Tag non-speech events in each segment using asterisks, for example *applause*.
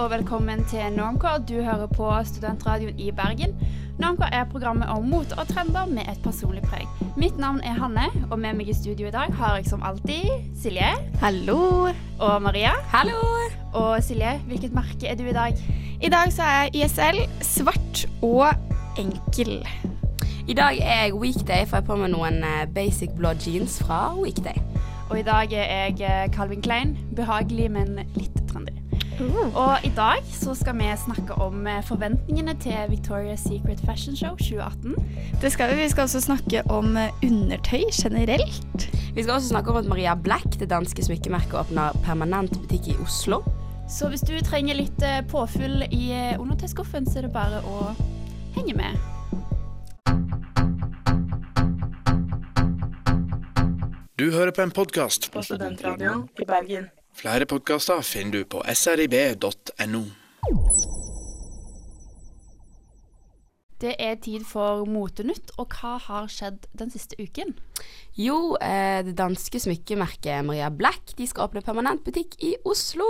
Og velkommen til Normcore. Du hører på Studentradioen i Bergen. Normcore er programmet om mot og trender med et personlig preg. Mitt navn er Hanne, og med meg i studio i dag har jeg som alltid Silje. Hallo. Og Maria. Hallo. Og Silje, hvilket merke er du i dag? I dag så er jeg ISL svart og enkel. I dag er jeg weekday, for jeg har på meg noen eh, basic blå jeans fra weekday. Og i dag er jeg eh, Calvin Klein. Behagelig, men litt. Og i dag så skal vi snakke om eh, forventningene til Victoria's Secret Fashion Show 2018. Det skal vi. Vi skal også snakke om eh, undertøy generelt. Vi skal også snakke om at Maria Black, det danske smykkemerket, åpner permanent butikk i Oslo. Så hvis du trenger litt eh, påfyll i undertøyskuffen, så er det bare å henge med. Du hører på en podkast. på Studentradioen i Bergen. Flere podkaster finner du på srib.no. Det er tid for Motenytt, og hva har skjedd den siste uken? Jo, eh, det danske smykkemerket Maria Black de skal åpne permanent butikk i Oslo.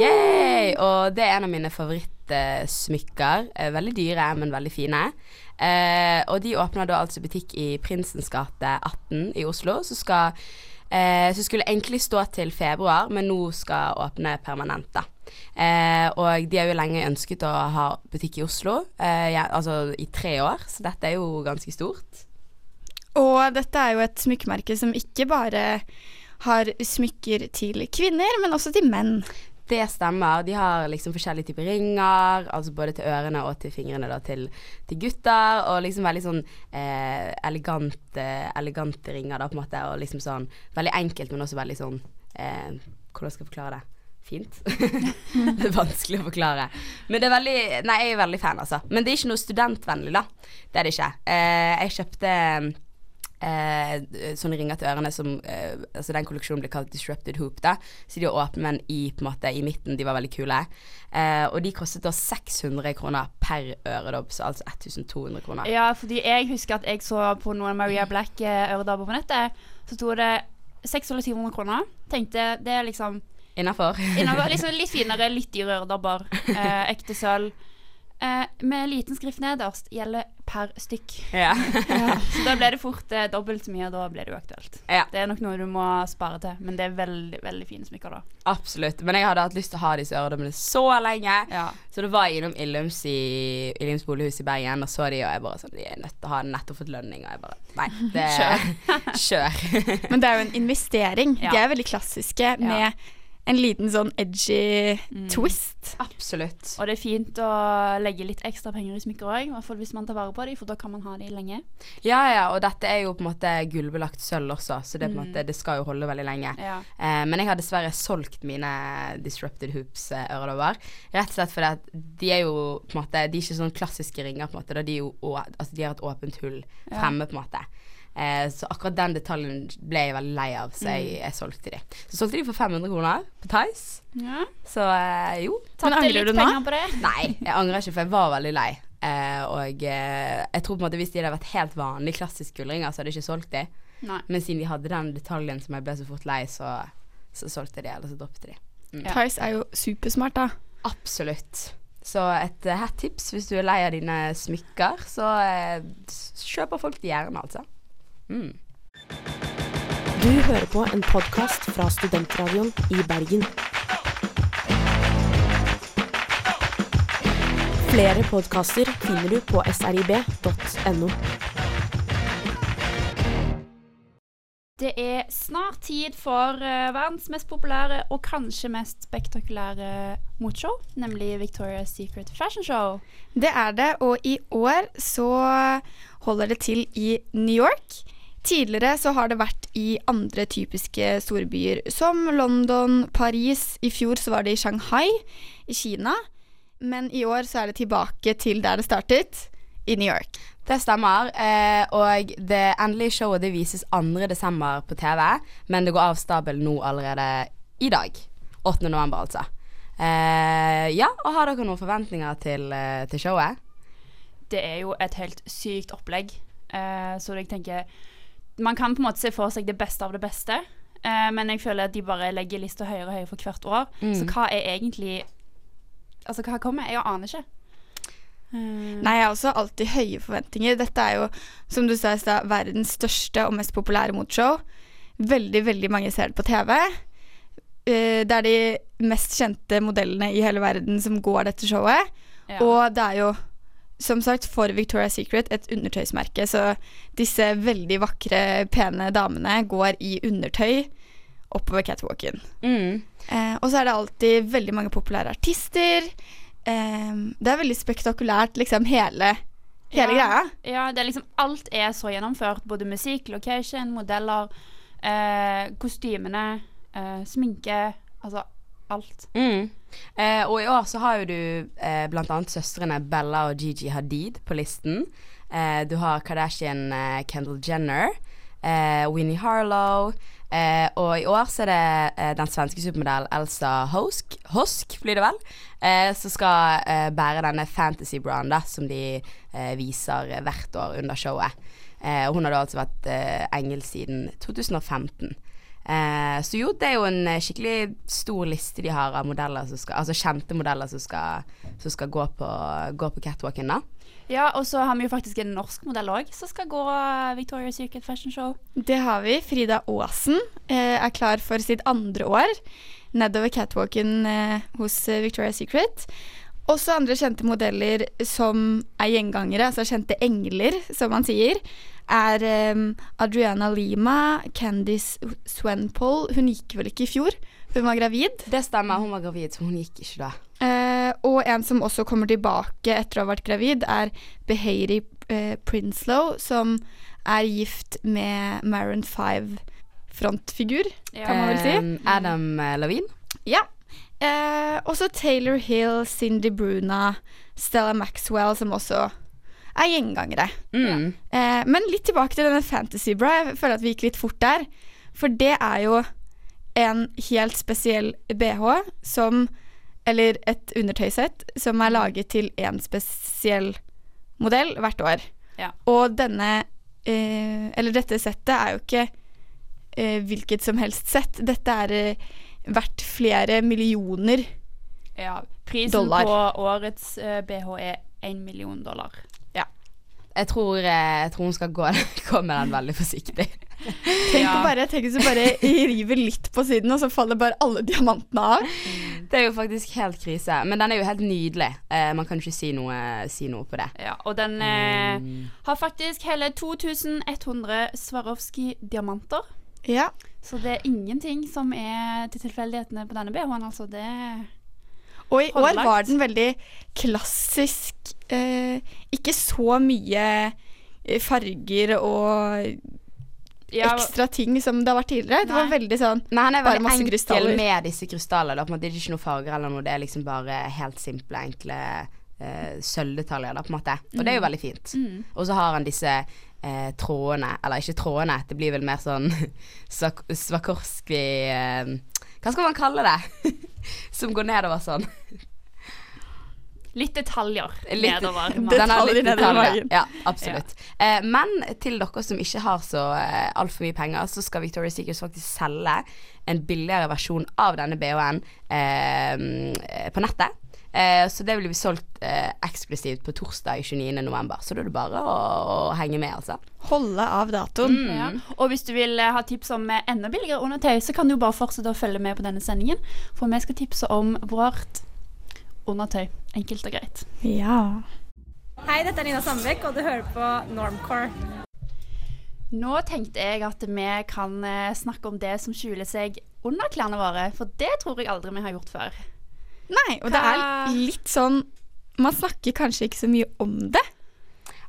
Yay! Og det er en av mine favorittsmykker. Eh, veldig dyre, men veldig fine. Eh, og de åpner da altså butikk i Prinsens gate 18 i Oslo, som skal eh, som skulle egentlig stå til februar, men nå skal åpne permanent, da. Eh, og de har jo lenge ønsket å ha butikk i Oslo, eh, ja, altså i tre år, så dette er jo ganske stort. Og dette er jo et smykkemerke som ikke bare har smykker til kvinner, men også til menn. Det stemmer. De har liksom forskjellige typer ringer, altså både til ørene og til fingrene da, til, til gutter. Og liksom veldig sånn eh, elegante, elegante ringer, da, på en måte. Og liksom sånn veldig enkelt, men også veldig sånn eh, Hvordan skal jeg forklare det? Fint. *laughs* det er vanskelig å forklare. Men det er veldig Nei, jeg er veldig fan, altså. Men det er ikke noe studentvennlig, da. Det er det ikke. Eh, jeg kjøpte eh, sånne ringer til ørene som eh, Altså den kolleksjonen ble kalt Disrupted Hoop, da. Så de var åpne, men i, på en måte, i midten. De var veldig kule. Eh, og de kostet da 600 kroner per øredobb, så altså 1200 kroner. Ja, fordi jeg husker at jeg så på noen Maria Black-øredobber på nettet. Så sto det 600 eller 700 kroner. Tenkte det er liksom Innafor. *laughs* liksom litt finere, litt dyre øredobber. Eh, ekte sølv. Eh, med liten skrift nederst gjelder per stykk. ja. *laughs* *laughs* Så da ble det fort eh, dobbelt så mye, og da ble det uaktuelt. ja. Det er nok noe du må spare til, men det er veldig veldig fine smykker, da. Absolutt. Men jeg hadde hatt lyst til å ha disse øredobbene så lenge. Ja. Så da var jeg innom Illums i Illums bolighus i Bergen og så de, og jeg bare sånn De er nødt til å ha nettopp fått lønning, og jeg bare Nei, det Kjør. *laughs* Men det er jo en investering. Ja. De er veldig klassiske med en liten sånn edgy twist. Absolutt. Og det er fint å legge litt ekstra penger i smykker òg, i hvert fall hvis man tar vare på dem, for da kan man ha dem lenge. Ja, ja, og dette er jo på en måte gullbelagt sølv også, så det, på en måte, det skal jo holde veldig lenge. Ja. Eh, men jeg har dessverre solgt mine Disrupted Hoops-øredobber. Rett og slett fordi at de er jo på en måte De er ikke sånn klassiske ringer, på en måte. Da de, er jo, altså, de har et åpent hull fremme, på en måte. Eh, så akkurat den detaljen ble jeg veldig lei av, så jeg, jeg solgte de. Så solgte de for 500 kroner på Tice. ja. Så eh, jo. Men angrer du nå? *laughs* Nei, jeg angrer ikke, for jeg var veldig lei. Eh, og eh, jeg tror på en måte hvis de hadde vært helt vanlige klassiske gullringer, så hadde jeg ikke solgt de. Nei. Men siden de hadde den detaljen som jeg ble så fort lei, så, så solgte de, eller så droppet de. Mm. Tice er jo supersmart, da. Absolutt. Så et uh, hett tips hvis du er lei av dine smykker, så eh, kjøper folk de gjerne, altså. Mm. Du hører på en podkast fra Studentradioen i Bergen. Flere podkaster finner du på srib.no. Det er snart tid for eh, verdens mest populære og kanskje mest spektakulære motshow, nemlig Victoria's Secret Fashion Show. Det er det, og i år så holder det til i New York. Tidligere så har det vært i andre typiske storbyer, som London, Paris. I fjor så var det i Shanghai i Kina. Men i år så er det tilbake til der det startet, i New York. Det stemmer. Eh, og det endelige showet det vises 2. desember på TV, men det går av stabel nå allerede i dag. 8. november, altså. Eh, ja, og har dere noen forventninger til, eh, til showet? Det er jo et helt sykt opplegg, eh, så jeg tenker Man kan på en måte se for seg det beste av det beste, eh, men jeg føler at de bare legger lista høyere og høyere for hvert år. Så hva er egentlig Altså, hva kommer? Jeg aner ikke. Eh, Nei, jeg har også alltid høye forventninger. Dette er jo, som du sa i stad, verdens største og mest populære moteshow. Veldig, veldig mange ser det på TV. Eh, det er de mest kjente modellene i hele verden som går dette showet. ja. Og det er jo, som sagt, for Victoria's Secret et undertøysmerke, så disse veldig vakre, pene damene går i undertøy oppover catwalken. Mm. Eh, og så er det alltid veldig mange populære artister. Eh, det er veldig spektakulært, liksom, hele, hele Ja. greia. Ja, det er liksom Alt er så gjennomført. Både musikk, location, modeller, eh, kostymene, eh, sminke. Altså alt. Mm. Eh, og i år så har jo du eh, blant annet søstrene Bella og Gigi Hadid på listen. Eh, du har Kardashian eh, Kendall Jenner, eh, Winnie Harlow. Eh, og i år så er det den svenske supermodellen Elsa Hosk, Hosk blir det vel, eh, som skal bære denne fantasy-braen da, som de viser hvert år under showet. Eh, og hun har da altså vært engel siden 2015. Eh, så jo, det er jo en eh, skikkelig stor liste de har av modeller som skal, altså kjente modeller som skal, som skal gå, på, gå på catwalken, da. Ja, og så har vi jo faktisk en norsk modell òg som skal gå eh, Victoria's Secret Fashion Show. Det har vi. Frida Aasen eh, er klar for sitt andre år nedover catwalken eh, hos eh, Victoria's Secret. Også andre kjente modeller som er gjengangere, altså kjente engler, som man sier, er um, Adriana Lima, Candice Swenpole. Hun gikk vel ikke i fjor, hun var gravid. Det stemmer, hun var gravid, så hun gikk ikke da. Uh, og en som også kommer tilbake etter å ha vært gravid, er Behairi uh, Prinslow, som er gift med Maron 5-frontfigur, kan man vel si. Um, Adam eh, Levine. Ja. Eh, også Taylor Hill, Cindy Bruna, Stella Maxwell, som også er gjengangere. Mm. Eh, men litt tilbake til denne Fantasy Bra. Jeg føler at vi gikk litt fort der. For det er jo en helt spesiell bh som Eller et undertøysett som er laget til én spesiell modell hvert år. Ja. Og denne eh, Eller dette settet er jo ikke eh, hvilket som helst sett. Dette er eh, verdt flere millioner. Ja, prisen Dollar. på årets uh, BH er én million dollar. Jeg tror, eh, jeg tror hun skal gå, *laughs* gå med den veldig forsiktig. *laughs* Tenk, Ja. å bare, tenk hvis du bare river litt på siden, og så faller bare alle diamantene av. Det er jo faktisk helt krise. Men den er jo helt nydelig. Eh, man kan ikke si noe, si noe på det. Ja, og den eh, har faktisk hele 2100 Swarovski-diamanter. Ja. Så det er ingenting som er til tilfeldighetene på denne BH-en, altså. Det Og i år var den veldig klassisk. Eh, ikke så mye eh, farger og ja, ekstra ting som det har vært tidligere. Det var veldig sånn Men han er Bare veldig masse enkel krystaller. med disse krystallene. da, på en måte. Det er ikke noe farger eller noe, det er liksom bare helt simple, enkle eh, sølvdetaljer. da, på en måte. Og det er jo veldig fint. mm. Og så har han disse eh, trådene, eller ikke trådene, det blir vel mer sånn *laughs* svak Swarovski eh, Hva skal man kalle det? *laughs* Som går nedover sånn. Litt detaljer Litt- nedover. *laughs* Detaljer litt nedover detaljer. Ja, absolutt. Eh, men til dere som ikke har så eh, altfor mye penger, så skal Victoria's Secret faktisk selge en billigere versjon av denne BH-en eh, på nettet. Eh, så det blir vi solgt eh, eksklusivt på torsdag 29. november. Så da er det bare å, å henge med, altså. holde av datoen. Ja. Og hvis du vil eh, ha tips om eh, enda billigere undertøy, så kan du bare fortsette å følge med på denne sendingen. For vi skal tipse om vårt undertøy. Enkelt og greit. Ja. Hei, dette er Nina Sandbekk, og du hører på Normcore. Nå tenkte jeg at vi kan eh, snakke om det som skjuler seg under klærne våre, for det tror jeg aldri vi har gjort før. Nei, og det er litt sånn Man snakker kanskje ikke så mye om det.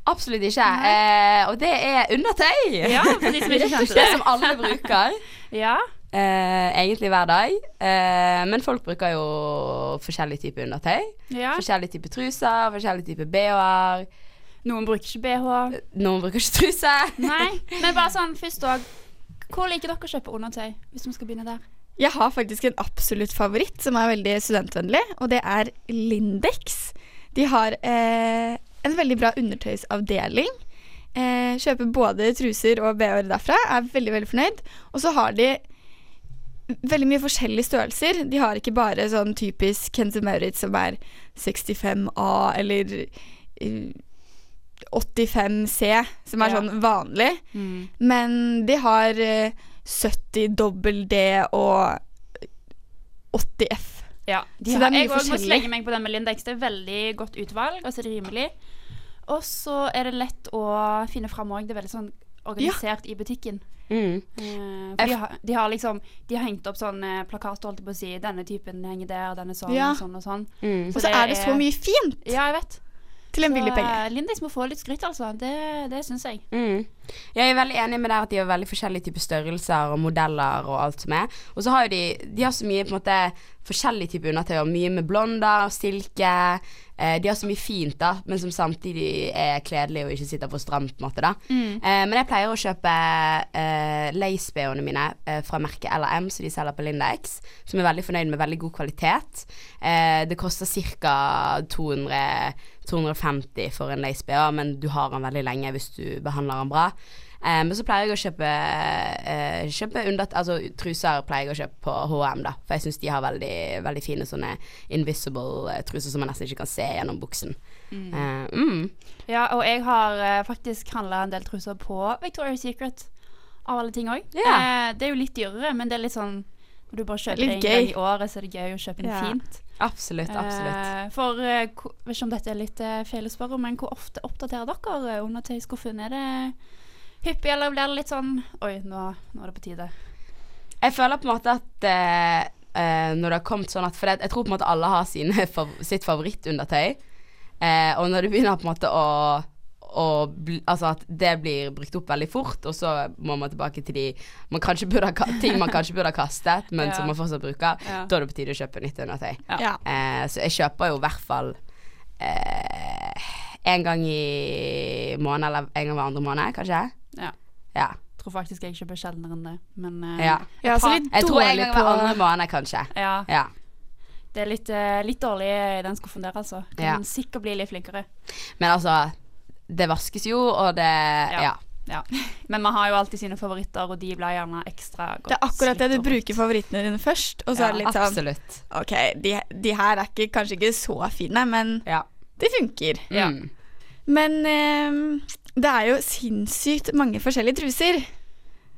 Absolutt ikke. Eh, og det er undertøy! Ja, for de som ikke kjente *laughs* Det det. som alle bruker. Ja, Eh, egentlig hver dag. Eh, men folk bruker jo forskjellige typer undertøy. ja. Forskjellige typer truser, forskjellige typer BH-er. Noen bruker ikke BH. Noen bruker ikke truse. Nei, men bare *laughs* sånn først òg. Hvor liker dere å kjøpe undertøy, hvis vi skal begynne der? Jeg har faktisk en absolutt favoritt som er veldig studentvennlig, og det er Lindex. De har eh, en veldig bra undertøysavdeling. Eh, kjøper både truser og BH-er derfra. Er veldig, veldig fornøyd. Og så har de veldig mye forskjellige størrelser. De har ikke bare sånn typisk Kenzo Maurits som er 65A eller eh, 85C, som er Ja. sånn vanlig. Mm. Men de har eh, 70 dobbel D og 80 F. Ja, de Så har, det er mye jeg òg må forskjellig. slenge meg på den med Lindex. Det er veldig godt utvalg, og så er det rimelig. Og så er det lett å finne fram òg. Det er veldig sånn organisert i butikken. Mm. Eh, for de har, de har liksom De har hengt opp sånn plakat, plakater, holdt jeg på å si. Denne typen henger der, denne sånn, Ja. sånn og sånn. Mm. Og så er det så mye fint Ja, jeg vet. Til en billig penge. eh, Lindex må få litt skryt, altså. Det, det syns jeg. Mm. Jeg er veldig enig med deg at de har veldig forskjellige typer størrelser og modeller og alt som er. Og så har jo de De har så mye på en måte forskjellige typer undertøy. og Mye med blonder, silke. Eh, de har så mye fint, da, men som samtidig er kledelig og ikke sitter for stramt. på en måte da eh, Men jeg pleier å kjøpe eh, lace-BH-ene mine eh, fra merket LRM, som de selger på Lindex. Som er veldig fornøyd med veldig god kvalitet. Eh, det koster ca. 200 250 for en lace-BH, men du har den veldig lenge hvis du behandler den bra. Eh, men så pleier jeg å kjøpe, eh, kjøpe under, altså, truser pleier jeg å kjøpe på H&M da, for jeg syns de har veldig, veldig fine sånne invisible eh, truser som man nesten ikke kan se gjennom buksen. Eh, mm. Ja, og jeg har eh, faktisk handla en del truser på Victoria's Secret. Av alle ting òg. Yeah. Eh, det er jo litt dyrere, men det er litt sånn Når du bare kjøper en gang i året, så er det gøy å kjøpe noe yeah. fint. Absolutt, absolutt. Eh, for jeg vet ikke om dette er litt eh, feil å spørre, men hvor ofte oppdaterer dere eh, undertøyskuffen? Er det hyppig, eller blir det litt sånn Oi, nå, nå er det på tide. Jeg føler på en måte at eh, eh, når det har kommet sånn at For jeg tror på en måte alle har sine, *laughs* sitt favorittundertøy. Eh, og når du begynner på en måte å, bli, Altså at det blir brukt opp veldig fort, og så må man tilbake til de man kanskje burde ha, ka- ting man kanskje burde ha kastet, men Ja. som man fortsatt bruker, Ja. da er det på tide å kjøpe nytt undertøy. Ja. Eh, så jeg kjøper jo i hvert fall eh, en gang i måneden, eller en gang hver andre måned, kanskje. Ja. Ja. Jeg tror faktisk jeg kjøper sjeldnere enn det, men eh, ja. Ja, så litt Jeg tror en gang hver andre måned, kanskje. ja. Ja. Det er litt, eh, litt dårlig i den skuffen der, altså. Kan Ja. sikkert bli litt flinkere. Men altså, det vaskes jo, og det Ja. Ja. *laughs* Men man har jo alltid sine favoritter, og de blir gjerne ekstra godt Det er akkurat det. Du bruker favorittene dine først, og så Ja, er det litt sånn Absolutt. OK, de, de her er ikke, kanskje ikke så fine, men Ja. de funker. Ja. Mm. Men eh, det er jo sinnssykt mange forskjellige truser.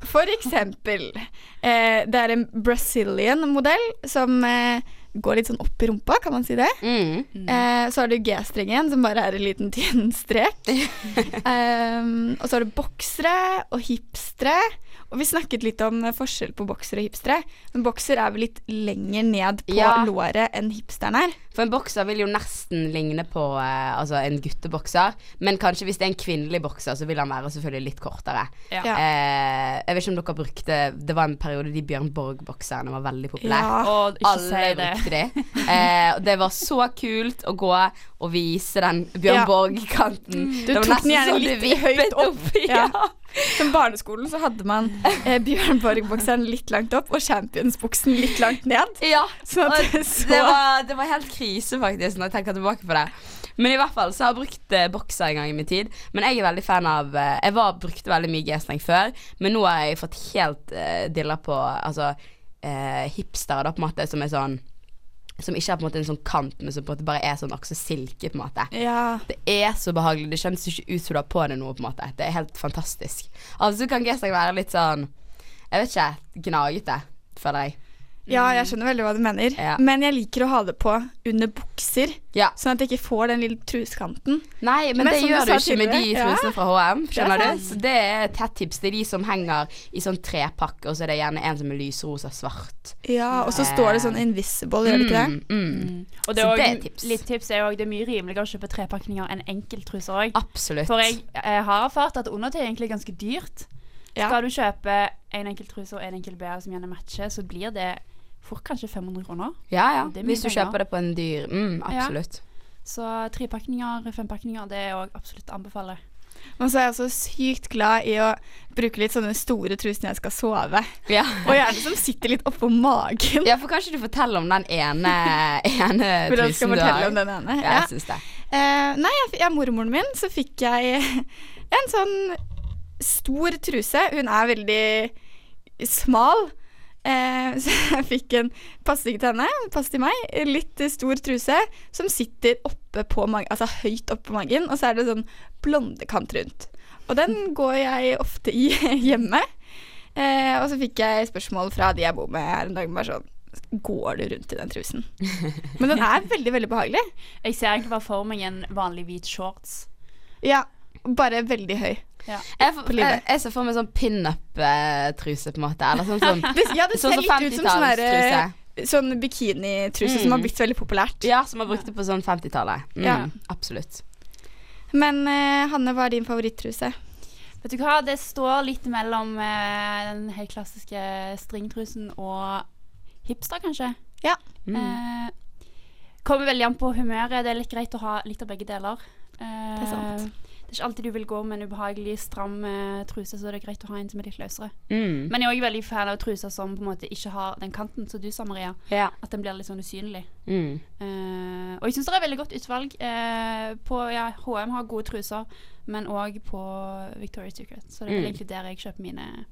For eksempel eh, Det er en Brazilian-modell som eh, går litt sånn opp i rumpa, kan man si det? Mm. Eh, så har du G-strengen, som bare er en liten tynn strek. um, *laughs* og så har du boksere og hipstere. Og vi snakket litt om eh, forskjell på boksere og hipstere. Men bokser er vel litt lenger ned på Ja. låret enn hipsteren er. For en bokser vil jo nesten ligne på eh, altså en guttebokser, men kanskje hvis det er en kvinnelig bokser, så vil han være selvfølgelig litt kortere. Ja. Eh, jeg vet ikke om dere brukte Det var en periode de Bjørn Borg-bokserne var veldig populære. Ja. Og Alle si det. brukte de. Eh, det var så kult å gå og vise den Bjørn Ja. Borg-kanten. Du Det var tok den gjerne sånn litt høyt opp. *laughs* Ja. Ja. Som barneskolen så hadde man eh, Bjørn Borg-bokseren litt langt opp og Champions-buksen litt langt ned. ja. så, Og det så det, var, det var helt krise, faktisk, når jeg tenker tilbake på det. Men i hvert fall så har jeg brukt eh, bokser en gang i min tid. Men jeg er veldig fan av eh, Jeg var, brukte veldig mye G-streng før, men nå har jeg fått helt eh, dilla på altså, eh, hipstere, da, på en måte, som er sånn Som ikke har på en måte en sånn kant, men som på en måte bare er sånn akse silke, på en måte. Ja. Det er så behagelig. Det kjennes ikke ut som du har på deg noe, på en måte. Det er helt fantastisk. Altså så kan G-streng være litt sånn Jeg vet ikke, gnagete, føler jeg. Ja, jeg skjønner veldig hva du mener. Ja. Men jeg liker å ha det på under bukser, Ja. sånn at jeg ikke får den lille truskanten. Nei, men, Men det gjør du ikke med de trusene ja. fra HM. Skjønner Det er du? Så det er et tett tips. Det er de som henger i sånn trepakke, og så er det gjerne en som er lysrosa svart. Ja, og så står det sånn invisible, gjør det ikke det? Mm, mm. Og det Så er det er også, tips. litt tips er òg det er mye rimeligere å kjøpe trepakninger enn enkelttruser òg. Absolutt. For jeg, jeg har erfart at undertøy er egentlig ganske dyrt. Ja. Skal du kjøpe en enkel truse og en enkel BH som gjerne matcher, så blir det fort kanskje 500 kroner. Ja, ja. Hvis du kjøper det på en dyr mm, Absolutt. Så trepakninger, fempakninger, det er òg absolutt å anbefale. Men så er jeg også sykt glad i å bruke litt sånne store truser når jeg skal sove. Ja. Og gjerne som sitter litt oppå magen. ja, for kanskje du forteller om den ene, *laughs* ene Vil du har? Hvordan skal trusen du fortelle har? om den ene? Ja, jeg synes det. Uh, nei, jeg, jeg, mormoren min, så fikk jeg en sånn stor truse. Hun er veldig smal. Eh, *laughs* så jeg fikk en ikke til henne, passer til meg. Litt stor truse som sitter oppe på magen, altså høyt oppe på magen, og så er det sånn blondekant rundt. Og den går jeg ofte i *laughs* hjemme. Eh, og så fikk jeg spørsmål fra de jeg bor med her en dag, bare sånn Går du rundt i den trusen? *laughs* Men den er veldig, veldig behagelig. Jeg ser egentlig bare for meg en vanlig hvit shorts. Ja, bare veldig høy. Ja. Jeg, jeg, jeg ser for meg sånn pinup-truse, på en måte. Eller sånn, sånn, Det, ja, det ser sånn litt ut som sånn derre 50-tallstruse. Sånn bikinitruse som har blitt veldig populært. Ja, som har brukt det på sånn 50-tallet. Mm, Ja. Absolutt. Men uh, Hanne, hva er din favorittruse? Vet du hva, det står litt mellom uh, den helt klassiske stringtrusen og hipster, kanskje. Mm. Uh, kommer veldig an på humøret. Det er litt greit å ha litt av begge deler. Eh, Det er sant. Det er ikke alltid du vil gå med en ubehagelig stram eh, truse, så det er greit å ha en som er litt løsere. Mm. Men jeg er òg veldig fan av truser som på en måte ikke har den kanten som du sa, Maria. Ja. At den blir litt sånn usynlig. Mm. Uh, og jeg syns det er veldig godt utvalg. Uh, på ja, HM har gode truser, men òg på Victoria's Secret. Så det er Mm. egentlig der jeg kjøper mine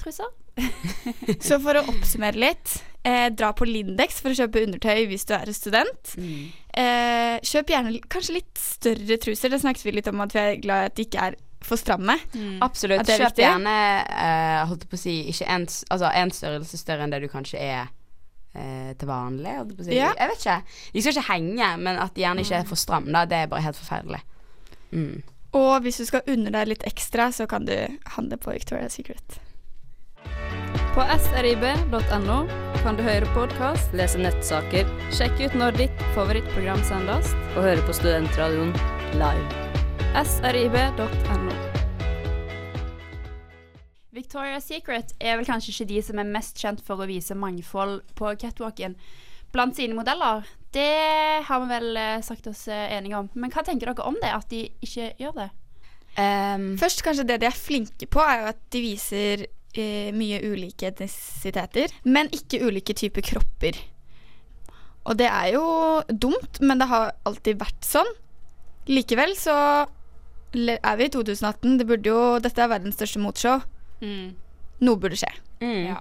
truser. *laughs* Så for å oppsummere litt, eh, dra på Lindex for å kjøpe undertøy hvis du er student. Mm. Eh, kjøp gjerne kanskje litt større truser. Det snakket vi litt om at vi er glad i at de ikke er for stramme. Absolutt. At det er Kjøp viktig. gjerne eh, holdt på å si, ikke en, altså, en størrelse større enn det du kanskje er eh, til vanlig. Holdt jeg, på å si. Ja. jeg vet ikke. De skal ikke henge, men at de gjerne ikke er for stramme, da, det er bare helt forferdelig. Mm. Og hvis du skal unne deg litt ekstra, så kan du handle på Victoria's Secret. På srib.no kan du høre podkast, Lese nettsaker sjekke ut når ditt favorittprogram sendes. og høre på Studentradioen live. srib.no. Victoria's Secret er vel kanskje ikke de som er mest kjent for å vise mangfold på catwalken blant sine modeller. Det har vi vel eh, sagt oss eh, enige om. Men hva tenker dere om det, at de ikke gjør det? Um, Først kanskje det de er flinke på, er jo at de viser eh, mye ulike etnisiteter, men ikke ulike typer kropper. Og det er jo dumt, men det har alltid vært sånn. Likevel så er vi i 2018. Det burde jo, dette er verdens største motshow. Noe burde skje. Mm. Ja.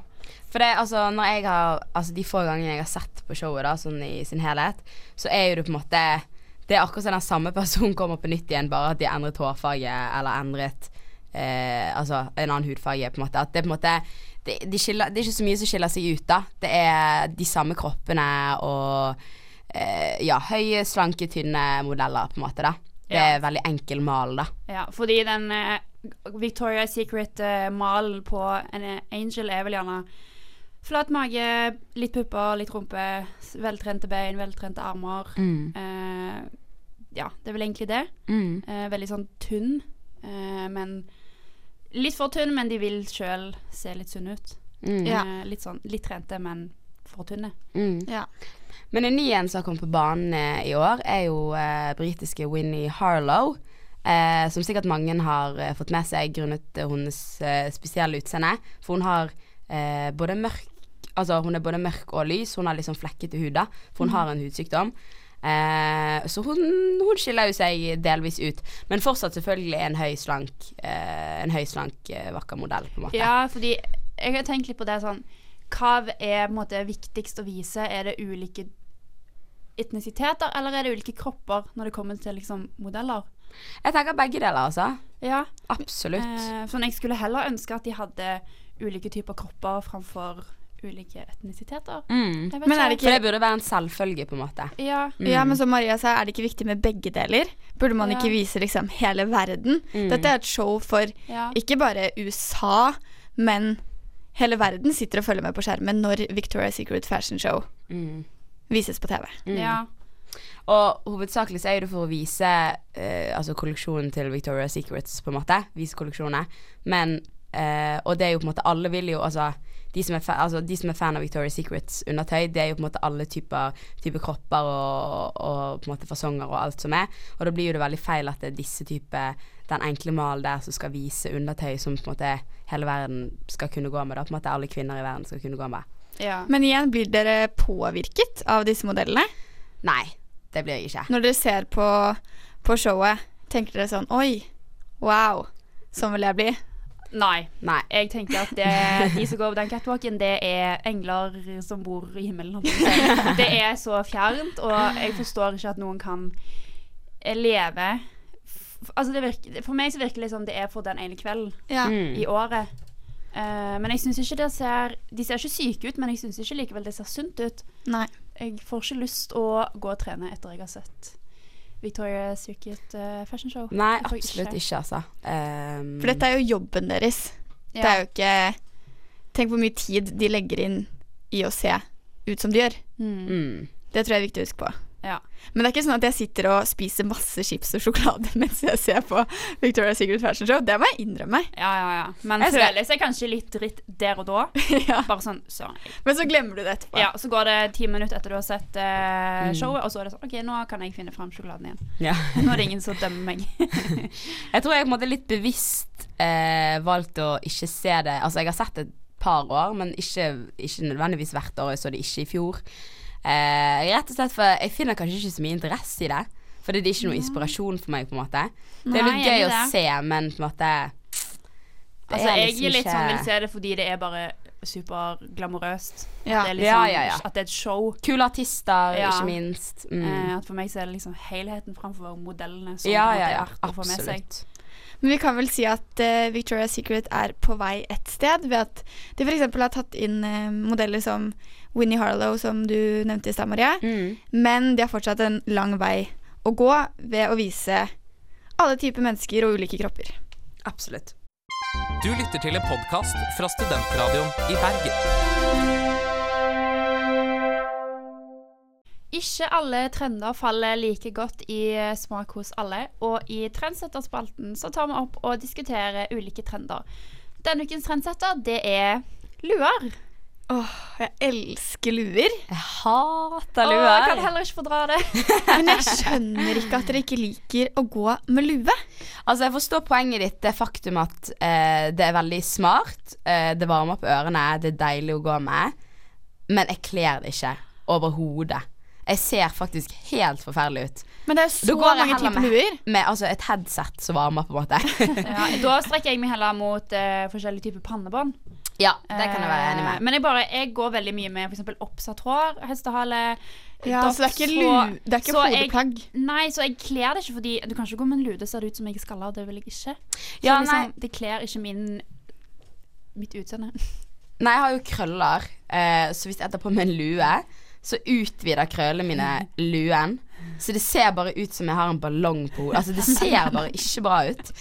For det, altså, når jeg har Altså, de få gangene jeg har sett på showet, da, sånn i sin helhet, så er jo det på en måte Det er akkurat som den samme personen kommer på nytt igjen, bare at de har endret hårfarge eller endret eh, Altså en annen hudfarge, på en måte. At det på en måte det, de skiller, det er ikke så mye som skiller seg ut, da. Det er de samme kroppene og eh, ja, høye, slanke, tynne modeller, på en måte, da. Det Ja. er veldig enkel mal, da. Ja, fordi den eh, Victoria's Secret-malen på en eh, angel er vel gjerne flat mage, litt pupper, litt rumpe, veltrente bein, veltrente armer. Mm. Eh, ja, det er vel egentlig det. Mm. Eh, veldig sånn tynn, eh, men Litt for tynn, men de vil sjøl se litt sunne ut. Mm. Ja. Eh, litt sånn litt trente, men for tynne. Mm. Ja. Men en ny en som har kommet på banen eh, i år, er jo eh, britiske Winnie Harlow. Eh, som sikkert mange har eh, fått med seg grunnet eh, hennes eh, spesielle utseende. For hun har eh, både mørk Altså hun er både mørk og lys. Hun har liksom flekkete hud, da. For hun har en hudsykdom. Eh, så hun, hun skiller jo seg delvis ut. Men fortsatt selvfølgelig en høy, slank, eh, en høy, slank eh, vakker modell, på en måte. Ja, fordi jeg har tenkt litt på det sånn Hva er på en måte viktigst å vise? Er det ulike etnisiteter, eller er det ulike kropper når det kommer til liksom modeller? Jeg tenker begge deler, altså. Ja. Absolutt. Eh, sånn jeg skulle heller ønske at de hadde ulike typer kropper framfor ulike etnisiteter. Mm. Men er det For det burde være en selvfølge, på en måte. Ja. Ja, men som Maria sa, er det ikke viktig med begge deler? Burde man Ja. ikke vise liksom hele verden? Mm. Dette er et show for ja. ikke bare USA, men hele verden sitter og følger med på skjermen når Victoria's Secret Fashion Show Mm. vises på TV. Mm. ja. Og hovedsakelig så er det for å vise uh, altså kolleksjonen til Victoria's Secrets, på en måte. Vise kolleksjonene. Men Uh, Og det er jo på en måte Alle vil jo altså de som, er fa altså, de som er fan av Victoria's Secrets undertøy, det er jo på en måte alle typer, typer kropper og, og på en måte fasonger og alt som er. Og da blir jo det veldig feil at det er disse type Den enkle malen der som skal vise undertøy som på en måte hele verden skal kunne gå med. Da på en måte alle kvinner i verden skal kunne gå med. ja. Men igjen, blir dere påvirket av disse modellene? Nei, det blir jeg ikke. Når dere ser på, på showet, tenker dere sånn Oi, wow, sånn vil jeg bli. Nei. Nei. Jeg tenker at det, de som går på den catwalken, det er engler som bor i himmelen. Det er så fjernt, og jeg forstår ikke at noen kan leve Altså det virker, For meg så virker det som det er for den ene kvelden Ja. I året. Uh, men jeg syns ikke det ser De ser ikke syke ut, men jeg syns ikke likevel det ser sunt ut. Nei. Jeg får ikke lyst å gå og trene etter jeg har sett Victoria's Circuit uh, fashion show. Nei, absolutt ikke, altså. Um, For dette er jo jobben deres. Det er jo ikke Tenk hvor mye tid de legger inn i å se ut som de gjør. mm. mm. Det tror jeg er viktig å huske på. Ja. Men det er ikke sånn at jeg sitter og spiser masse chips og sjokolade *laughs* mens jeg ser på Victoria's Secret Fashion Show. Det må jeg innrømme. Ja, ja, ja. Men Jeg føler seg kanskje litt dritt der og da. *laughs* ja. Bare sånn søren. Men så glemmer du det etterpå. Ja, så går det ti minutter etter du har sett Mm. showet, og så er det sånn OK, nå kan jeg finne fram sjokoladen igjen. Ja. *laughs* Nå er det ingen som dømmer meg. Jeg tror jeg på en måte litt bevisst eh, valgt å ikke se det Altså, jeg har sett det et par år, men ikke, ikke nødvendigvis hvert år. Jeg så det ikke i fjor. Eh, rett og slett for jeg finner kanskje ikke så mye interesse i det. For det er ikke noe inspirasjon for meg, på en måte. Det er litt gøy å det. se, men på en måte det altså, er jeg liksom er litt ikke- sånn vil se det fordi det er bare superglamorøst. Ja. At det er liksom, Ja, ja, ja. At det er et show. Kule artister, Ja. ikke minst. Mm. Eh, at for meg så er det liksom helheten framfor modellene som ja, ja, ja. er verdt å få med seg. Absolutt. Men vi kan vel si at uh, Victoria's Secret er på vei et sted, ved at de f.eks. har tatt inn uh, modeller som Winnie Harlow, som du nevnte i stad, Marie. Mm. Men de har fortsatt en lang vei å gå ved å vise alle typer mennesker og ulike kropper. Absolutt. Du lytter til en podkast fra Studentradioen i Bergen. Ikke alle trender faller like godt i eh, smak hos alle, og i Trendsetterspalten så tar vi opp og diskuterer ulike trender. Denne ukens trendsetter, det er luer. Åh, jeg elsker luer. Jeg hater Åh, luer. jeg kan heller ikke fordra det. *laughs* Men jeg skjønner ikke at dere ikke liker å gå med lue. Altså, jeg forstår poenget ditt, det faktum at eh, det er veldig smart. Eh, det varmer opp ørene, det er deilig å gå med. Men jeg kler det ikke overhodet. Jeg ser faktisk helt forferdelig ut. Men det er så går mange typer luer. Med altså, et headset som varmer, på en måte. *laughs* Ja, da strekker jeg meg heller mot uh, forskjellige typer pannebånd. ja, det kan jeg være enig Eh, med. Men jeg, bare, jeg går veldig mye med f.eks. oppsatt hår, hestehale Ja, dots, så det er ikke, lu det er ikke så jeg- hodeplagg. Nei, så jeg kler det ikke fordi Du kan ikke gå med en lue, det ser det ut som jeg er skalla. Det vil jeg ikke. Så Ja, liksom, nei. det kler ikke min mitt utseende. Nei, jeg har jo krøller, eh, så hvis jeg tar på meg en lue, så utvider krøllene mine luen. Så det ser bare ut som jeg har en ballong på hodet. Altså, det ser bare ikke bra ut.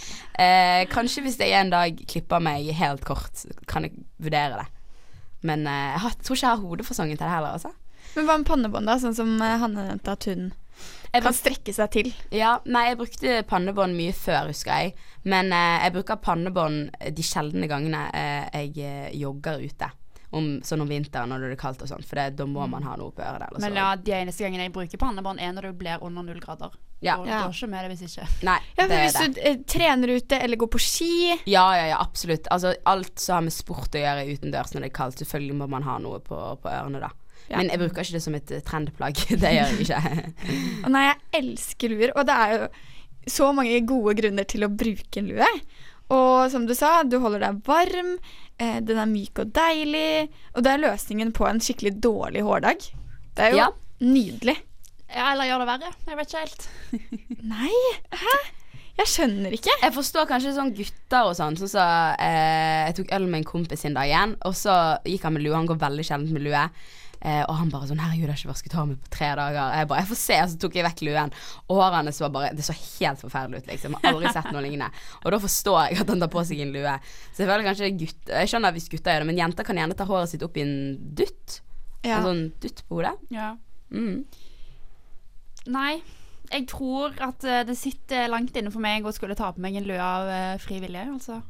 Eh, kanskje hvis jeg en dag klipper meg helt kort, kan jeg vurdere det. Men eh, jeg tror ikke jeg har hodefasongen til det heller, altså. Men hva med pannebånd, da? Sånn som eh, Hanne nevnte at hun Jeg kan strekke seg til. Ja, nei, jeg brukte pannebånd mye før, husker jeg. Men eh, jeg bruker pannebånd de sjeldne gangene eh, jeg eh, jogger ute. Om, sånn om vinteren når det er kaldt og sånn, for det, da må man ha noe på øret. Eller så. Men ja, de eneste gangene jeg bruker pannebånd, er når det blir under null grader. Ja. Og Ja. går ikke med det hvis ikke. Nei, *laughs* Ja, det er Hvis det. du eh, trener ute eller går på ski Ja, ja, ja, absolutt. Altså, alt som har med sport å gjøre utendørs når det er kaldt, selvfølgelig må man ha noe på, på ørene, da. Ja. Men jeg bruker ikke det som et eh, trendplagg. *laughs* det gjør jeg ikke. Nei, jeg elsker luer, og det er jo så mange gode grunner til å bruke en lue. Og som du sa, du holder deg varm, eh, den er myk og deilig, og det er løsningen på en skikkelig dårlig hårdag. Det er jo Ja. nydelig. Ja, eller gjør det verre. Jeg vet ikke helt. *laughs* Nei, hæ? Jeg skjønner ikke. Jeg forstår kanskje sånn gutter og sånn. Sånn så, eh, jeg tok øl med en kompis en dag igjen, og så gikk han med lue. Han går veldig sjelden med lue. Eh, og han bare sånn 'Herregud, jeg har ikke vasket håret mitt på tre dager.' Jeg bare 'Jeg får se.' Og så tok jeg vekk luen. Og håret hans var bare Det så helt forferdelig ut, liksom. Jeg har aldri sett noe lignende. Og da forstår jeg at han tar på seg en lue. Så jeg føler kanskje gutter Jeg skjønner hvis gutter gjør det, men jenter kan gjerne ta håret sitt opp i en dutt. Ja. En sånn dutt på hodet. Ja. Mm. Nei. Jeg tror at eh, det sitter langt inne for meg å skulle ta på meg en lue av frivillige, fri vilje, altså.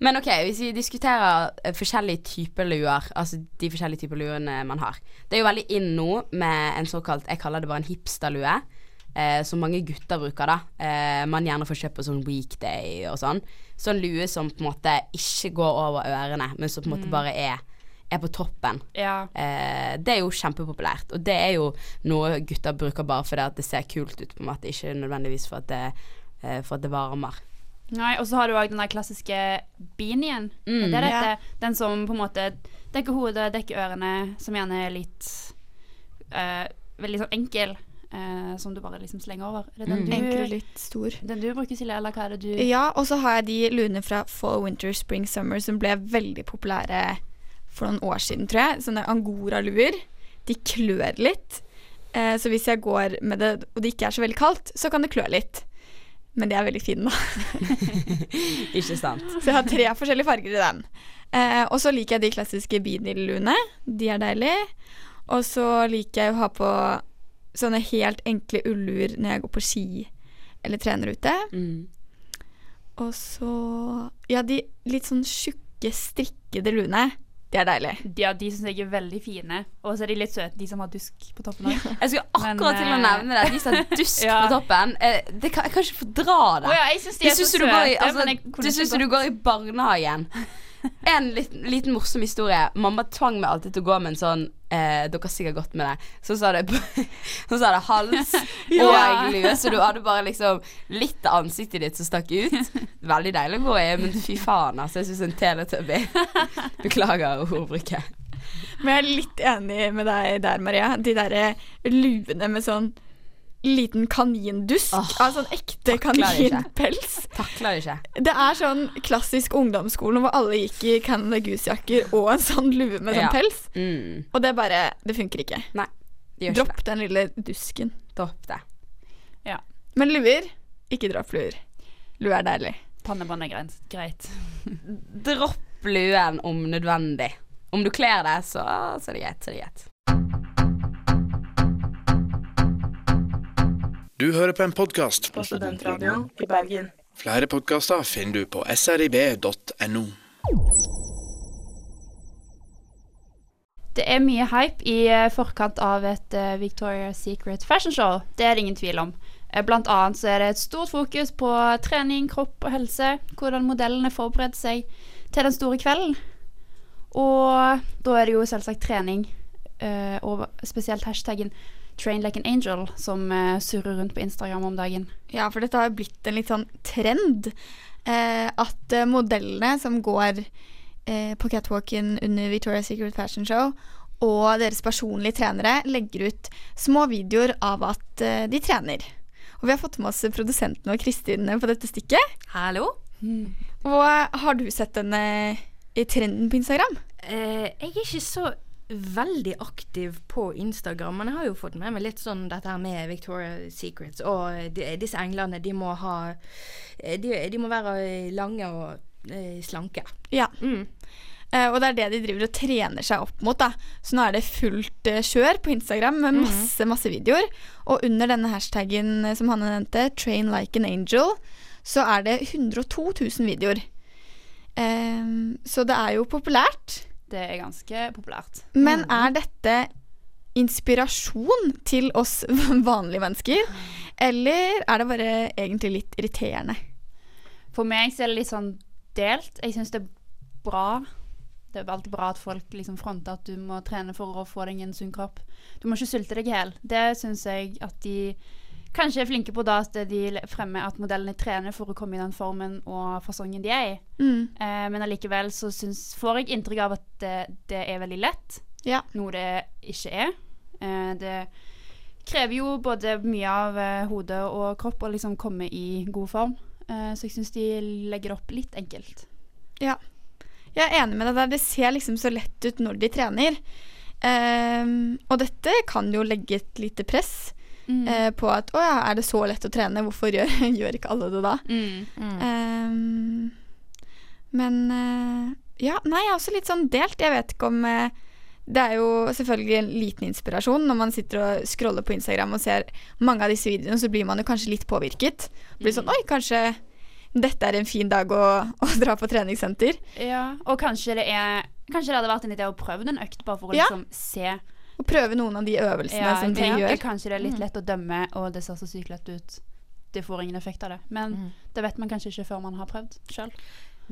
Men ok, hvis vi diskuterer eh, forskjellige typer luer, altså de forskjellige typer luene man har. Det er jo veldig inn nå med en såkalt, jeg kaller det bare en hipsterlue, eh, som mange gutter bruker da. Eh, man gjerne får kjøpt på sånn weekday og sånn. Sånn lue som på en måte ikke går over ørene, men som på en måte bare er, er på toppen. Ja. Eh, det er jo kjempepopulært, og det er jo noe gutter bruker bare fordi at det ser kult ut, på en måte, ikke nødvendigvis for at det, eh, for at det varmer. Nei, og så har du òg den der klassiske beanien. Mm. Det er dette, Ja. Den som på en måte dekker hodet, dekker ørene, som gjerne er litt uh, Veldig sånn enkel. Uh, som du bare liksom slenger over. Er det den, Mm. Enkel og litt stor. den du bruker, Silje, eller hva er det du Ja, og så har jeg de lune fra Fall, Winter, Spring, Summer som ble veldig populære for noen år siden, tror jeg. Sånne angora-luer. De klør litt. Eh, så hvis jeg går med det, og det ikke er så veldig kaldt, så kan det klø litt. Men de er veldig fine, da. *laughs* Ikke sant. Så jeg har tre forskjellige farger i den. Eh, og så liker jeg de klassiske beanie-luene. De er deilige. Og så liker jeg å ha på sånne helt enkle ullur når jeg går på ski eller trener ute. Mm. Og så Ja, de litt sånn tjukke, strikkede luene. De er deilige. Ja, de syns jeg er veldig fine. Og så er de litt søte, de som har dusk på toppen òg. Jeg skulle akkurat Men, til å eh, nevne det. De som har dusk *laughs* Ja. på toppen. Eh, det kan, jeg kan ikke fordra det. Oh, ja, jeg syns de er så søte. du, går i- altså, det syns du går i barnehagen. *laughs* En liten, liten morsom historie. Mamma tvang meg alltid til å gå med en sånn eh, Dere har sikkert gått med det. Så sa det, *laughs* så sa det hals *laughs* og lue, så du hadde bare liksom litt av ansiktet ditt som stakk ut. Veldig deilig å gå i, men fy faen, altså. Jeg syns en teletubby Beklager ordbruket. Men jeg er litt enig med deg der, Maria. De derre luene med sånn liten kanindusk. oh, av sånn ekte det kaninpels. Takler det ikke. Det er sånn klassisk ungdomsskolen hvor alle gikk i Canada Goose-jakker og en sånn lue med sånn Ja. pels. Mm. Og det bare Det funker ikke. Nei, det gjør ikke Dropp den lille dusken. Dropp det. Ja. Men luer, ikke dropp luer. Lue er deilig. Pannebånd er greit. greit. *laughs* Dropp luen om nødvendig. Om du kler deg, så, så er det greit. Så er det greit. Du hører på en podkast. På Studentradioen i Bergen. Flere podkaster finner du på srib.no. Det er mye hype i eh, forkant av et eh, Victoria's Secret fashion show. Det er det ingen tvil om. Eh, Blant annet så er det et stort fokus på trening, kropp og helse. Hvordan modellene forbereder seg til den store kvelden. Og da er det jo selvsagt trening, eh, og spesielt hashtaggen 'train like an angel', som eh, surrer rundt på Instagram om dagen. Ja, for dette har blitt en litt sånn trend. Eh, at eh, modellene som går eh, på catwalken under Victoria's Secret Fashion Show, og deres personlige trenere legger ut små videoer av at eh, de trener. Og vi har fått med oss produsenten og Kristin på dette stikket. Hallo? Og eh, har du sett denne trenden på Instagram? Eh, jeg er ikke så veldig aktiv på Instagram, men jeg har jo fått med meg litt sånn dette her med Victoria's Secrets. Og de, disse englene, de må ha eh, de, de må være lange og eh, slanke. Ja. Mm. Eh, og det er det de driver og trener seg opp mot. da. Så nå er det fullt eh, kjør på Instagram med masse masse videoer. Og under denne hashtaggen eh, som Hanne nevnte, 'train like an angel', så er det 102 000 videoer. Så det er jo populært. Det er ganske populært. Men er dette inspirasjon til oss *laughs* vanlige mennesker? Eller er det bare egentlig litt irriterende? For meg så er det litt sånn delt. Jeg syns det er bra. Det er alltid bra at folk liksom fronter at du må trene for å få deg en sunn kropp. Du må ikke sulte deg i hjel. Det syns jeg at de kanskje er flinke på da at de fremmer at modellene trener for å komme i den formen og fasongen de er i. Mm. Eh, men allikevel så syns, får jeg inntrykk av at det, det er veldig lett, Ja. noe det ikke er. Eh, det krever jo både mye av eh, hode og kropp å liksom komme i god form. Eh, så jeg syns de legger opp litt enkelt. Ja. Jeg er enig med deg der. Det ser liksom så lett ut når de trener. Ehm, og dette kan jo legge et lite press Mm. eh, på at å ja, er det så lett å trene, hvorfor gjør, *laughs* gjør ikke alle det da? Mm. Um, men uh, ja, nei, jeg er også litt sånn delt. Jeg vet ikke om uh, Det er jo selvfølgelig en liten inspirasjon når man sitter og scroller på Instagram og ser mange av disse videoene, så blir man jo kanskje litt påvirket. Blir sånn Oi, kanskje dette er en fin dag å, *laughs* å dra på treningssenter. Ja, og kanskje det er Kanskje det hadde vært en idé å prøve en økt, bare for å Ja. liksom se. Og prøve noen av de øvelsene Ja, som de tenker gjør. kanskje det er litt lett å dømme, og det ser så sykt lett ut. Det får ingen effekt av det. Men Mm. det vet man kanskje ikke før man har prøvd sjøl.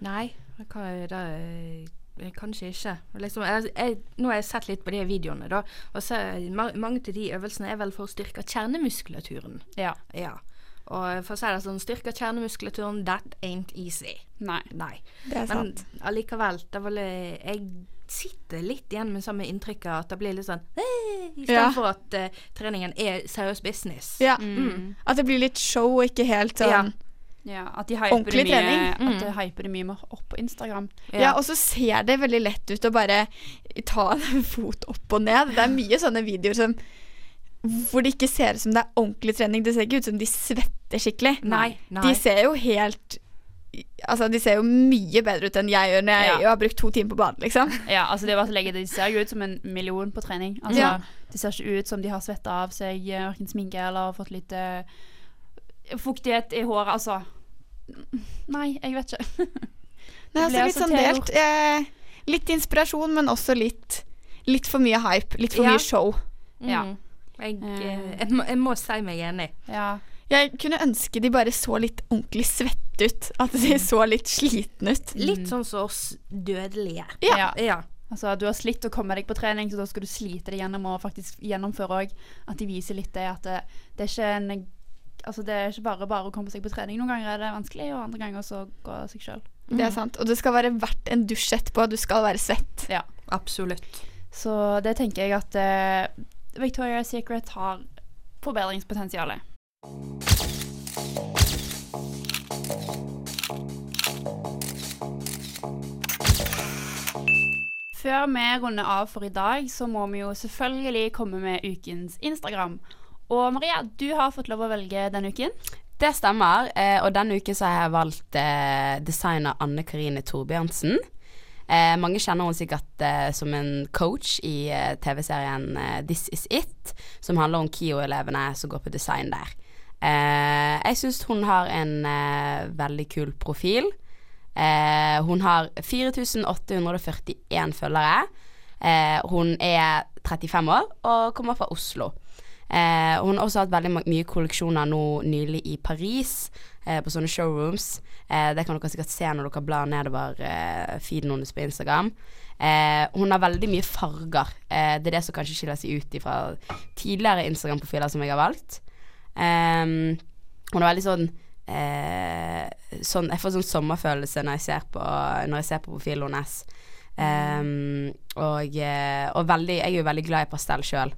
Nei, hva er det eh, Kanskje ikke. Liksom, jeg, jeg, nå har jeg sett litt på de videoene, da. Og så er ma mange av de øvelsene er vel for å styrke kjernemuskulaturen. Ja. Ja. Og for å si det sånn, styrke kjernemuskulaturen, that ain't easy. Nei. Nei. Det er Men sant. allikevel, det var litt, jeg sitter litt igjen med samme inntrykket at det blir litt sånn «Hey!» I stedet Ja. at uh, treningen er seriøs business. Ja. Mm. At det blir litt show og ikke helt sånn Ja. Ja, at de Ordentlig det mye, trening. Mm. At de hyper det mye mer opp på Instagram. Ja. og så ser det veldig lett ut å bare ta en *laughs* fot opp og ned. Det er mye sånne videoer som hvor det ikke ser ut som det er ordentlig trening. Det ser ikke ut som de svetter skikkelig. Nei, nei. De ser jo helt Altså, de ser jo mye bedre ut enn jeg gjør når jeg Ja. har brukt to timer på badet, liksom. *laughs* Ja, altså det er bare å legge det De ser jo ut som en million på trening. Altså, Ja. De ser ikke ut som de har svetta av seg verken sminke eller fått litt eh, fuktighet i håret. Altså Nei, jeg vet ikke. *laughs* Nei, altså litt så sånn delt. Eh, litt inspirasjon, men også litt, litt for mye hype. Litt for Ja. mye show. Ja. Mm. Jeg, Eh. eh, jeg, må, jeg må si meg enig. Ja. Jeg kunne ønske de bare så litt ordentlig svette ut. At de så litt slitne ut. Litt sånn som oss dødelige. Ja. Ja. Altså, du har slitt å komme deg på trening, så da skal du slite deg gjennom å faktisk gjennomføre òg. At de viser litt det at det, det er ikke en Altså, det er ikke bare bare å komme seg på trening. Noen ganger er det vanskelig, og andre ganger så går det seg sjøl. Det er sant. Og det skal være verdt en dusj etterpå. Du skal være svett. Ja. Absolutt. Så det tenker jeg at uh, Victoria's Secret har forbedringspotensial. Før vi runder av for i dag, så må vi jo selvfølgelig komme med ukens Instagram. Og Maria, du har fått lov å velge denne uken. Det stemmer. Eh, og denne uken så har jeg valgt eh, designer Anne Karine Torbjørnsen. Eh, mange kjenner hun sikkert som en coach i TV-serien This Is It, som handler om KIO-elevene som går på design der. Eh, jeg syns hun har en eh, veldig kul profil. Eh, hun har 4841 følgere. Eh, hun er 35 år og kommer fra Oslo. Eh, hun har også hatt veldig mye kolleksjoner nå nylig i Paris, eh, på sånne showrooms. Det kan dere sikkert se når dere blar nedover feeden hennes på Instagram. Eh, hun har veldig mye farger. Eh, det er det som kanskje skiller seg ut fra tidligere Instagram-profiler som jeg har valgt. Ehm, hun er veldig sånn eh, sånn, Jeg får sånn sommerfølelse når jeg ser på, når jeg ser på profilen hennes. Um, og, eh, og veldig, jeg er jo veldig glad i pastell sjøl.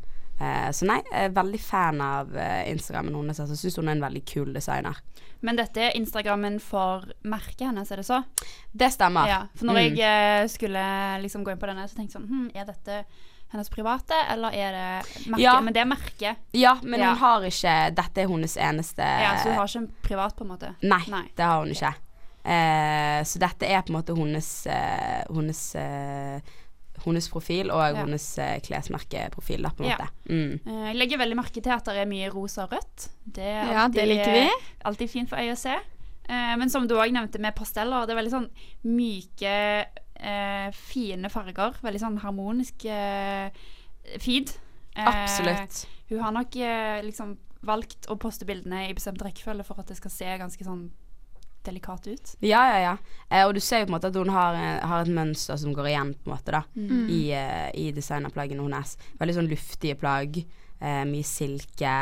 så nei, jeg er veldig fan av eh, Instagrammen hennes. Altså, syns hun er en veldig kul designer. Men dette er Instagrammen for merket hennes, er det så? Det stemmer. Ja, for når Mm. jeg eh, skulle liksom gå inn på denne, så tenkte jeg sånn hm, Er dette hennes private, eller er det merke? Ja. Men det er merke. Ja, men Ja. hun har ikke Dette er hennes eneste Ja, så hun har ikke en privat, på en måte? Nei, Nei. det har hun ikke. Eh, så dette er på en måte hennes eh, hennes, eh, hennes profil og Ja. hennes eh, klesmerkeprofil, da, på en Ja. måte. Mm. Eh, Jeg legger veldig merke til at det er mye rosa og rødt. Det er Ja, det liker vi. alltid fint for øyet å se. Eh, men som du òg nevnte med pasteller, det er veldig sånn myke, eh, fine farger. Veldig sånn harmonisk eh, feed. Eh, Absolutt. Hun har nok eh, liksom valgt å poste bildene i bestemt rekkefølge for at det skal se ganske sånn delikat ut. Ja, ja, ja. Eh, og du ser jo på en måte at hun har, eh, har et mønster som går igjen, på en måte, da. Mm. I, eh, i designerplaggene hennes. Veldig sånn luftige plagg. Eh, mye silke,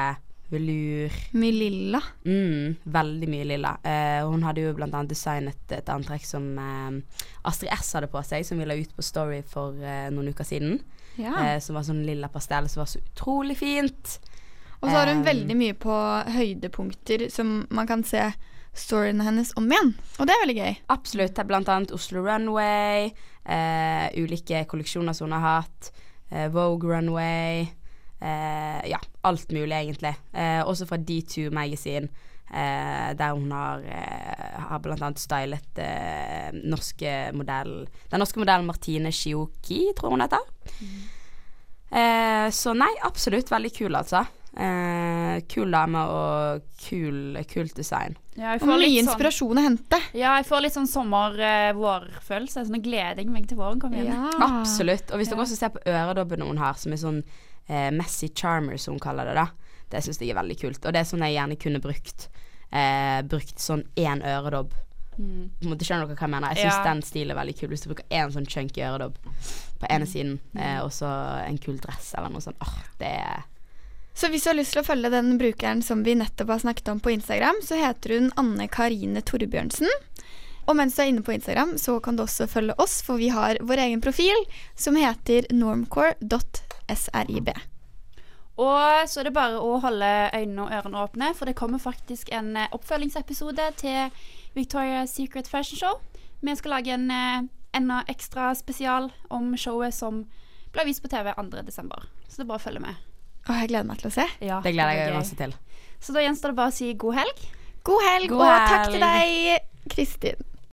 velur. Mye lilla. Mm, veldig mye lilla. Eh, hun hadde jo annet designet et antrekk som eh, Astrid S hadde på seg, som vi la ut på Story for eh, noen uker siden. Ja. Eh, som var sånn lilla pastell, som var så utrolig fint. Og så har hun Eh, veldig mye på høydepunkter som man kan se storyene hennes om igjen. Og det er veldig gøy. Absolutt. Blant annet Oslo Runway, eh, ulike kolleksjoner som hun har hatt. Vogue Runway. Eh, ja, alt mulig, egentlig. Eh, også fra D2 Magazine, eh, der hun har, eh, har annet stylet eh, norske modell Den norske modellen Martine Shioki, tror hun heter. Eh, så nei, absolutt veldig kul, altså. Eh, kul dame og kul, kult design. Ja, jeg Og får mye sånn, inspirasjon å hente. ja, jeg får litt sånn sommer-vår-følelse Sånn gleder jeg meg til våren kommer igjen. Absolutt. Og hvis dere Ja. også ser på øredobbene hun har, som er sånn eh, messy charmer, som hun kaller det, da. Det syns jeg er veldig kult. Og det er sånn jeg gjerne kunne brukt. Eh, brukt sånn én øredobb. Mm. På en måte Skjønner dere hva jeg mener? Jeg syns Ja. den stilen er veldig kul. Hvis du bruker én sånn chunky øredobb på ene Mm. siden, eh, og så en kul dress eller noe sånt. Åh, det er Så hvis du har lyst til å følge den brukeren som vi nettopp har snakket om på Instagram, så heter hun Anne Karine Torbjørnsen. Og mens du er inne på Instagram, så kan du også følge oss, for vi har vår egen profil som heter normcore.srib. Og så er det bare å holde øynene og ørene åpne, for det kommer faktisk en eh, oppfølgingsepisode til Victoria's Secret Fashion Show. Vi skal lage en eh, enda ekstra spesial om showet som ble vist på TV 2.12. Så det er bare å følge med. Og jeg gleder meg til å se. Ja, Det gleder jeg meg masse til. Så da gjenstår det bare å si god helg. God helg, God og takk til deg, Kristin.